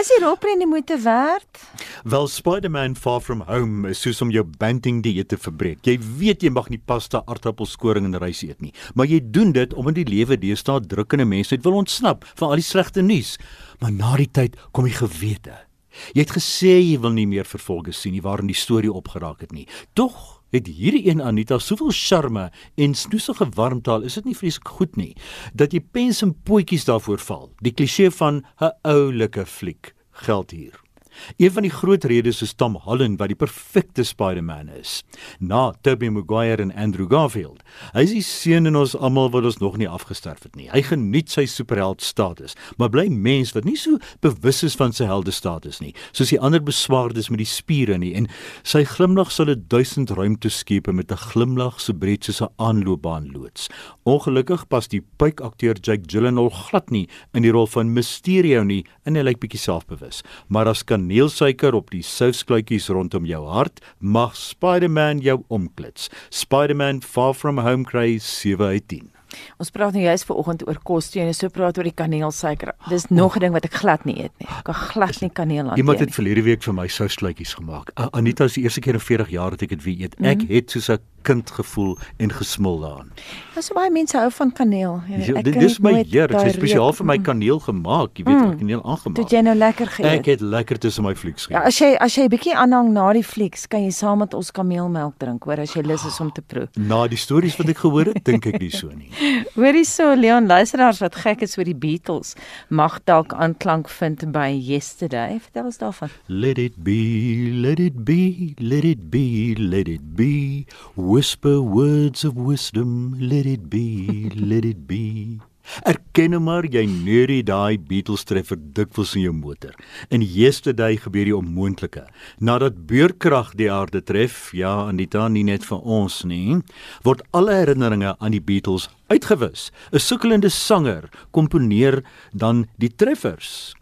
Is die rolprent die moeite werd? Wel Spider-Man Far From Home is soos om jou banting dieet te verbreek. Jy weet jy mag nie pasta, aardappelskoring en rys eet nie, maar jy doen dit omdat die lewe deesdae drukkende mense net wil ontsnap van al die slegte nuus. Maar na die tyd kom die gewete. Jy het gesê jy wil nie meer vervolge sien nie waarin die storie opgeraak het nie. Tog het hierdie een Anita soveel charme en snoesige warmtaal, is dit nie vreeslik goed nie dat jy pens en potjies daarvoor val. Die kliseë van 'n oulike fliek geld hier. Een van die groot redes is Tom Holland wat die perfekte Spider-Man is. Na Tobey Maguire en Andrew Garfield. Hy is die seun in ons almal wat ons nog nie afgesterf het nie. Hy geniet sy superheld status, maar bly mens wat nie so bewus is van sy helde status nie, soos die ander beswaardes met die spiere nie en sy glimlag sal 'n duisend ruimte skep met 'n glimlag so breed soos 'n aanloopbaan loods. Ongelukkig pas die puikakteur Jake Gyllenhaal glad nie in die rol van Mysterio nie en hy lyk bietjie selfbewus. Maar as kan kaneelsuiker op die souskluitjies rondom jou hart, mag Spider-Man jou omklits. Spider-Man Far From Home kry 7 uit 10. Ons praat nou juist vanoggend oor kos en so praat oor die kaneelsuiker. Dis nog 'n ding wat ek glad nie eet nie. Ek kan glad nie kaneel aan. Iemand het verlede week vir my souskluitjies gemaak. Anita is die eerste keer in 40 jaar dat ek dit weer eet. Ek mm -hmm. het soos 'n kind gevoel en gesmil daaraan. Ja, so baie mense hou van kaneel. Jy weet, ek dit is my heer, dit is spesiaal vir my kaneel gemaak. Jy weet, mm. kaneel aangemaak. Dit jy nou lekker geëet. Ek het lekker tussen my flieks geëet. Ja, as jy as jy 'n bietjie aanhang na die flieks, kan jy saam met ons kameelmelk drink, hoor, as jy lus is om te proe. Na die stories wat ek gehoor het, dink ek nie so nie. Hoorie so, Leon, luisteraars wat gek is oor die Beatles, mag dalk aanklank vind by Yesterday. Vertel ons daarvan. Let it be, let it be, let it be, let it be. Whisper words of wisdom, let it be, let it be. Erken maar jy neurie daai Beatles treffer dikwels in jou motor. In yesterday gebeur die onmoontlike. Nadat beurkrag die aarde tref, ja, en dit dan nie net vir ons nie, word alle herinneringe aan die Beatles uitgewis. 'n Sukkelende sanger komponeer dan die treffers.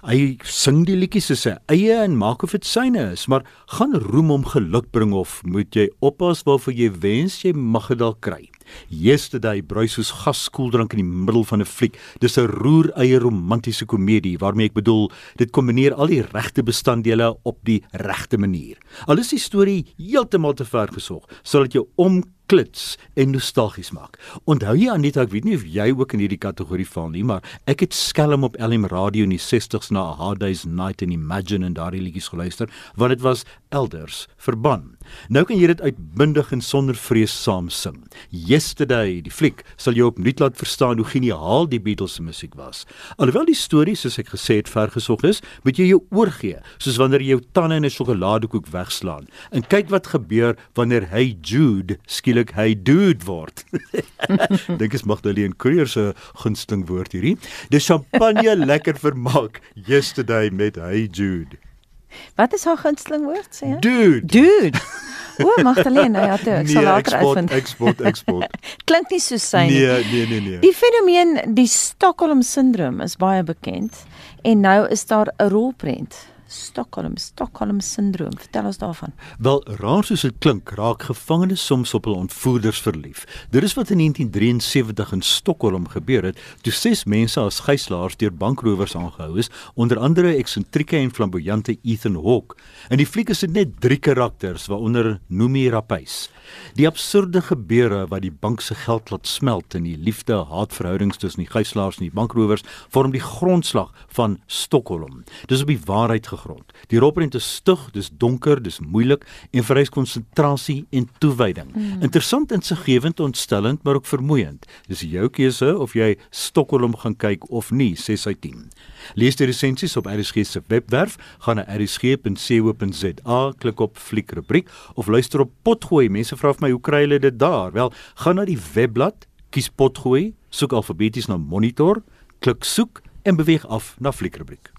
Hy sing die liedjies soos sy eie en maak of dit syne is, maar gaan roem om geluk bring of moet jy oppas waarvoor jy wens jy mag dit dalk kry. Yesterday bruis soos gaskooldrank in die middel van 'n fliek. Dis 'n roereie romantiese komedie waarmee ek bedoel dit kombineer al die regte bestanddele op die regte manier. Al is die storie heeltemal te ver gesog, sal dit jou om klits en nostalgies maak. Onthou jy Anita, ek weet nie of jy ook in hierdie kategorie val nie, maar ek het skelm op LM radio in die 60s na Hard Day's Night en Imagine en daardie liedjies geluister, want dit was elders verban. Nou kan jy dit uitbundig en sonder vrees saam sing. Yesterday, die fliek, sal jou opnuut laat verstaan hoe geniaal die Beatles se musiek was. Alhoewel die storie soos ek gesê het vergesog is, moet jy jou oorgee, soos wanneer jy jou tande in 'n sjokoladekoek wegslaan. En kyk wat gebeur wanneer hy Jude skielik skielik hy dude word. Dink is Magdalene Creer se gunsteling woord hierdie. Dis champagne lekker vermaak yesterday met hey Jude. Wat is haar gunsteling woord sê? Dude. Dude. O, Magdalene, ja, toe, ek nee, sal later uitvind. Export, export. Klink nie so sy nie. Nee, nee, nee, nee. Die fenomeen die Stockholm syndroom is baie bekend en nou is daar 'n rolprent Stockholm, Stockholm syndroom. Vertel ons daarvan. Wel, raar soos dit klink, raak gevangenes soms op hul ontvoerders verlief. Dit is wat in 1973 in Stockholm gebeur het, toe ses mense as gijslaers deur bankrowers aangehou is, onder andere eksentrieke en flamboyante Ethan Hawke. In die fliek is dit net drie karakters, waaronder Noomi Rapace. Die absurde gebeure wat die bank se geld laat smelt in die liefde-haatverhoudings tussen die gijslaers en die bankrowers vorm die grondslag van Stockholm. Dis op die waarheid gegrond. Die rolprent is stug, dis donker, dis moeilik en vereis konsentrasie en toewyding. Mm. Interessant en siggewend, ontstellend, maar ook vermoeiend. Dis jou keuse of jy Stockholm gaan kyk of nie, sê sy team. Lees die resensies op RSG se webwerf, gaan na rsg.co.za, klik op fliek rubriek of luister op Potgooi. Mense vra vir my, hoe kry hulle dit daar? Wel, gaan na die webblad, kies Potgooi, soek alfabeties na Monitor, klik soek en beweeg af na fliek rubriek.